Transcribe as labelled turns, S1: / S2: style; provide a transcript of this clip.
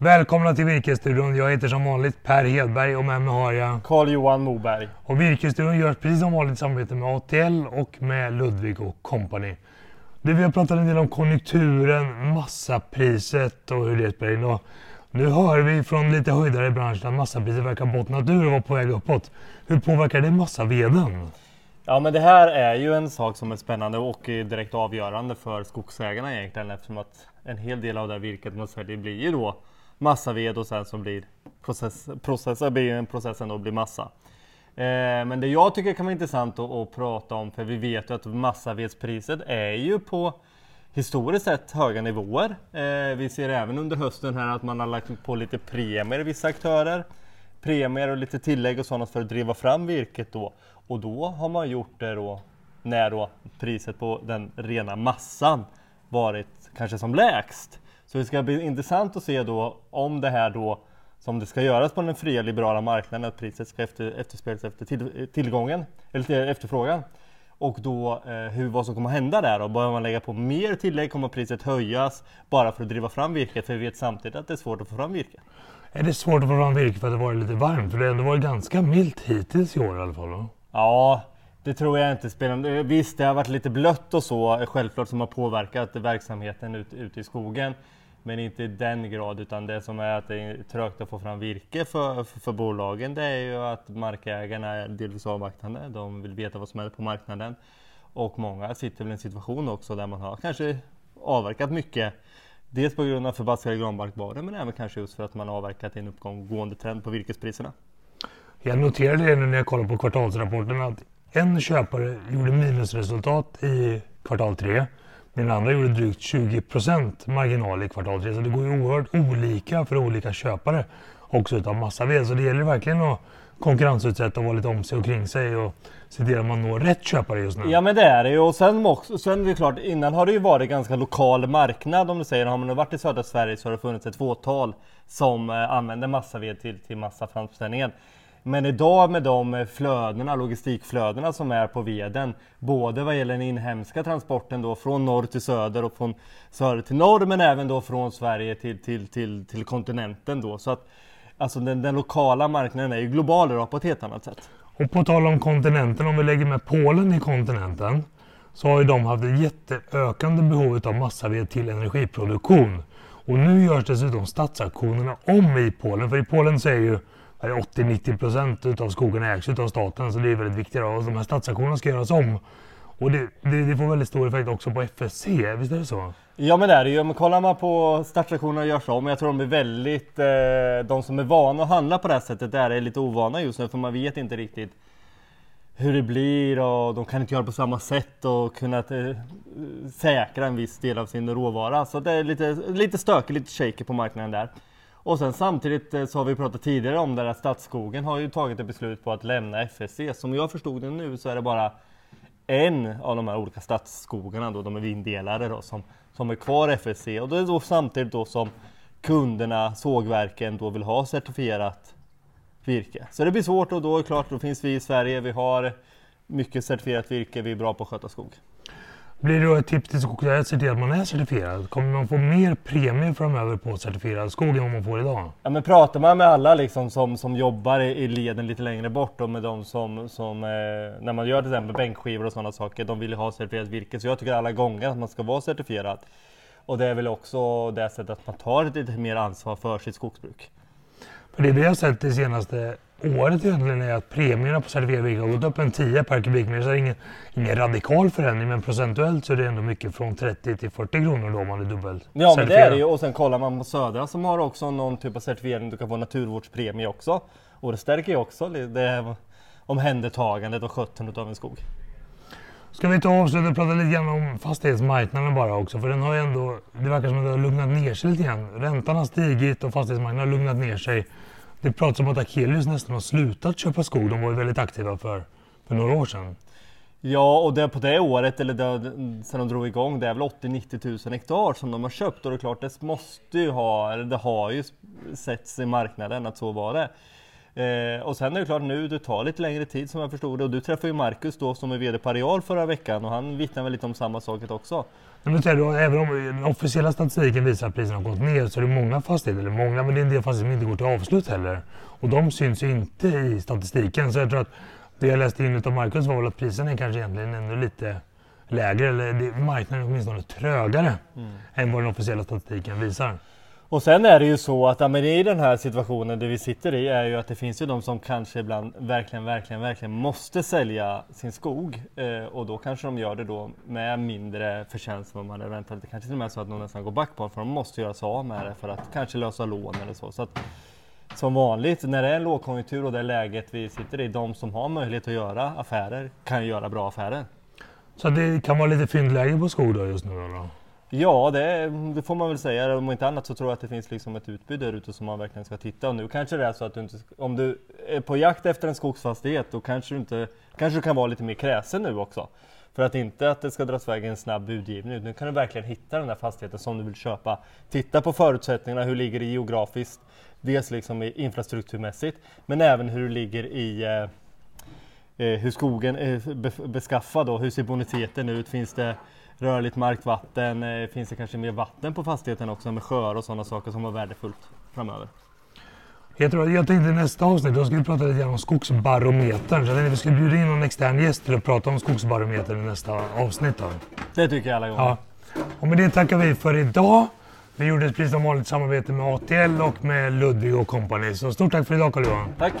S1: Välkomna till Virkesstudion. Jag heter som vanligt Per Hedberg och med mig har jag
S2: Carl-Johan Moberg.
S1: Och Virkesstudion görs precis som vanligt i samarbete med ATL och med Ludvig och Company. Vi har pratat en del om konjunkturen, massapriset och hur det spelar in. Och nu hör vi från lite höjdare i branschen att massapriset verkar bottnat ur och vara på väg uppåt. Hur påverkar det massaveden?
S2: Ja men det här är ju en sak som är spännande och direkt avgörande för skogsägarna egentligen eftersom att en hel del av det här virket man säljer blir ju då massaved och sen som blir process, process, eh, blir processen då blir massa. Eh, men det jag tycker kan vara intressant att, att prata om, för vi vet ju att massavedspriset är ju på historiskt sett höga nivåer. Eh, vi ser även under hösten här att man har lagt på lite premier i vissa aktörer. Premier och lite tillägg och sådant för att driva fram virket då. Och då har man gjort det då när då priset på den rena massan varit kanske som lägst. Så det ska bli intressant att se då om det här då som det ska göras på den fria liberala marknaden, att priset ska efter, efterspeglas efter till, tillgången, eller efterfrågan. Och då eh, hur, vad som kommer hända där då? Börjar man lägga på mer tillägg kommer priset höjas bara för att driva fram virket, för vi vet samtidigt att det är svårt att få fram virke.
S1: Är det svårt att få fram virke för att det varit lite varmt? För det har ändå varit ganska milt hittills i år i alla fall. Då?
S2: Ja, det tror jag inte spelar Visst, det har varit lite blött och så, självklart, som har påverkat verksamheten ute ut i skogen. Men inte i den grad, utan det som är att det är trögt att få fram virke för, för, för bolagen, det är ju att markägarna är delvis avvaktande. De vill veta vad som händer på marknaden. Och många sitter i en situation också där man har kanske avverkat mycket. Dels på grund av förbaskade granbarkborrar, men även kanske just för att man avverkat i en uppgående trend på virkespriserna.
S1: Jag noterade det nu när jag kollade på kvartalsrapporten att en köpare gjorde minusresultat i kvartal tre den andra gjorde drygt 20 marginal i kvartal 3. Så det går ju oerhört olika för olika köpare också utav massaved. Så det gäller verkligen att konkurrensutsätta och vara lite om sig och kring sig och se till att man når rätt köpare just nu.
S2: Ja men det är det ju och sen, också, sen är det klart innan har det ju varit ganska lokal marknad om du säger. Har man varit i södra Sverige så har det funnits ett fåtal som eh, använder massaved till, till massaframställningen. Men idag med de eh, flödena, logistikflödena som är på veden, både vad gäller den inhemska transporten då från norr till söder och från söder till norr, men även då från Sverige till, till, till, till kontinenten då. Så att alltså den, den lokala marknaden är ju global idag på ett helt annat sätt.
S1: Och på tal om kontinenten, om vi lägger med Polen i kontinenten, så har ju de haft ett jätteökande behov av massaved till energiproduktion. Och nu görs dessutom stadsaktionerna om i Polen, för i Polen så är ju 80-90 procent utav skogen ägs av staten så det är väldigt viktigt. Och de här stadsaktionerna ska göras om. Och det, det, det, får väldigt stor effekt också på FSC, visst är det så?
S2: Ja men det är det ju. Men kollar man på stadsaktionerna görs om, jag tror de är väldigt, eh, de som är vana att handla på det här sättet, där är lite ovana just nu för man vet inte riktigt hur det blir och de kan inte göra på samma sätt och kunna eh, säkra en viss del av sin råvara. Så det är lite, lite stökigt, lite shaky på marknaden där. Och sen samtidigt eh, så har vi pratat tidigare om det att Stadsskogen har ju tagit ett beslut på att lämna FSC. Som jag förstod det nu så är det bara en av de här olika stadsskogarna då, de är vindelare då, som, som är kvar FSC. Och det är då samtidigt då som kunderna, sågverken, då vill ha certifierat virke. Så det blir svårt och då är det klart, då finns vi i Sverige, vi har mycket certifierat virke, vi är bra på att sköta skog.
S1: Blir det då ett tips till skogsägare att se till att man är certifierad? Kommer man få mer premie framöver på certifierad skog än vad man får idag?
S2: Ja, men pratar man med alla liksom som, som jobbar i leden lite längre bort och med de som, som eh, när man gör till exempel bänkskivor och sådana saker, de vill ju ha certifierat virke. Så jag tycker alla gånger att man ska vara certifierad. Och det är väl också det sättet att man tar lite mer ansvar för sitt skogsbruk.
S1: För det vi har sett det senaste året egentligen är att premierna på virke har gått upp en 10 per kubikmeter. Så det är ingen, ingen radikal förändring men procentuellt så är det ändå mycket från 30 till 40 kronor då om man är dubbel
S2: Ja men det är det ju och sen kollar man på Södra som har också någon typ av certifiering. Du kan få naturvårdspremie också. Och det stärker ju också det omhändertagandet och skötseln av en skog.
S1: Ska vi ta och avsluta och prata lite grann om fastighetsmarknaden bara också? För den har ju ändå, det verkar som att det har lugnat ner sig lite grann. Räntan har stigit och fastighetsmarknaden har lugnat ner sig. Det pratas om att Akelius nästan har slutat köpa skog. De var ju väldigt aktiva för, för några år sedan.
S2: Ja, och det på det året, eller det, sen de drog igång, det är väl 80-90 000 hektar som de har köpt. Och det är klart, det måste ju ha, eller det har ju setts i marknaden att så var det. Eh, och sen är det klart nu, det tar lite längre tid som jag förstod det. Och du träffade ju Marcus då som är VD på Areal förra veckan och han vittnar väl lite om samma sak också.
S1: Men du, även om den officiella statistiken visar att priserna har gått ner så är det många fastigheter, eller många, men det är en del fastigheter som inte går till avslut heller. Och de syns ju inte i statistiken. Så jag tror att det jag läste in av Marcus var väl att priserna är kanske egentligen ännu lite lägre, eller det, marknaden är åtminstone trögare mm. än vad den officiella statistiken visar.
S2: Och sen är det ju så att ja, men i den här situationen där vi sitter i är ju att det finns ju de som kanske ibland verkligen, verkligen, verkligen måste sälja sin skog. Eh, och då kanske de gör det då med mindre förtjänst än vad man hade väntat. Det kanske till och med är så att de nästan går back på för de måste göra sig av med det för att kanske lösa lån eller så. så att, som vanligt när det är en lågkonjunktur och det läget vi sitter i, de som har möjlighet att göra affärer kan ju göra bra affärer.
S1: Så det kan vara lite fyndläge på skog då just nu då?
S2: Ja, det, det, får man väl säga. Om inte annat så tror jag att det finns liksom ett utbud där ute som man verkligen ska titta. Och nu kanske det är så att du inte, om du är på jakt efter en skogsfastighet, då kanske du, inte, kanske du kan vara lite mer kräsen nu också. För att inte att det ska dras iväg en snabb budgivning. Nu kan du verkligen hitta den där fastigheten som du vill köpa. Titta på förutsättningarna, hur ligger det geografiskt? Dels liksom infrastrukturmässigt, men även hur det ligger i eh, eh, hur skogen är beskaffad och hur ser boniteten ut? Finns det rörligt markvatten? Eh, finns det kanske mer vatten på fastigheten också med sjöar och sådana saker som var värdefullt framöver?
S1: Jag, tror, jag tänkte i nästa avsnitt, då ska vi prata lite grann om skogsbarometern. Så jag tänkte vi skulle bjuda in någon extern gäst till att prata om skogsbarometern i nästa avsnitt. Då.
S2: Det tycker jag alla gånger.
S1: Ja. Och med det tackar vi för idag. Vi gjorde ett precis som vanligt samarbete med ATL och med Ludvig och kompani. Så stort tack för idag Carl-Johan.
S2: Tack.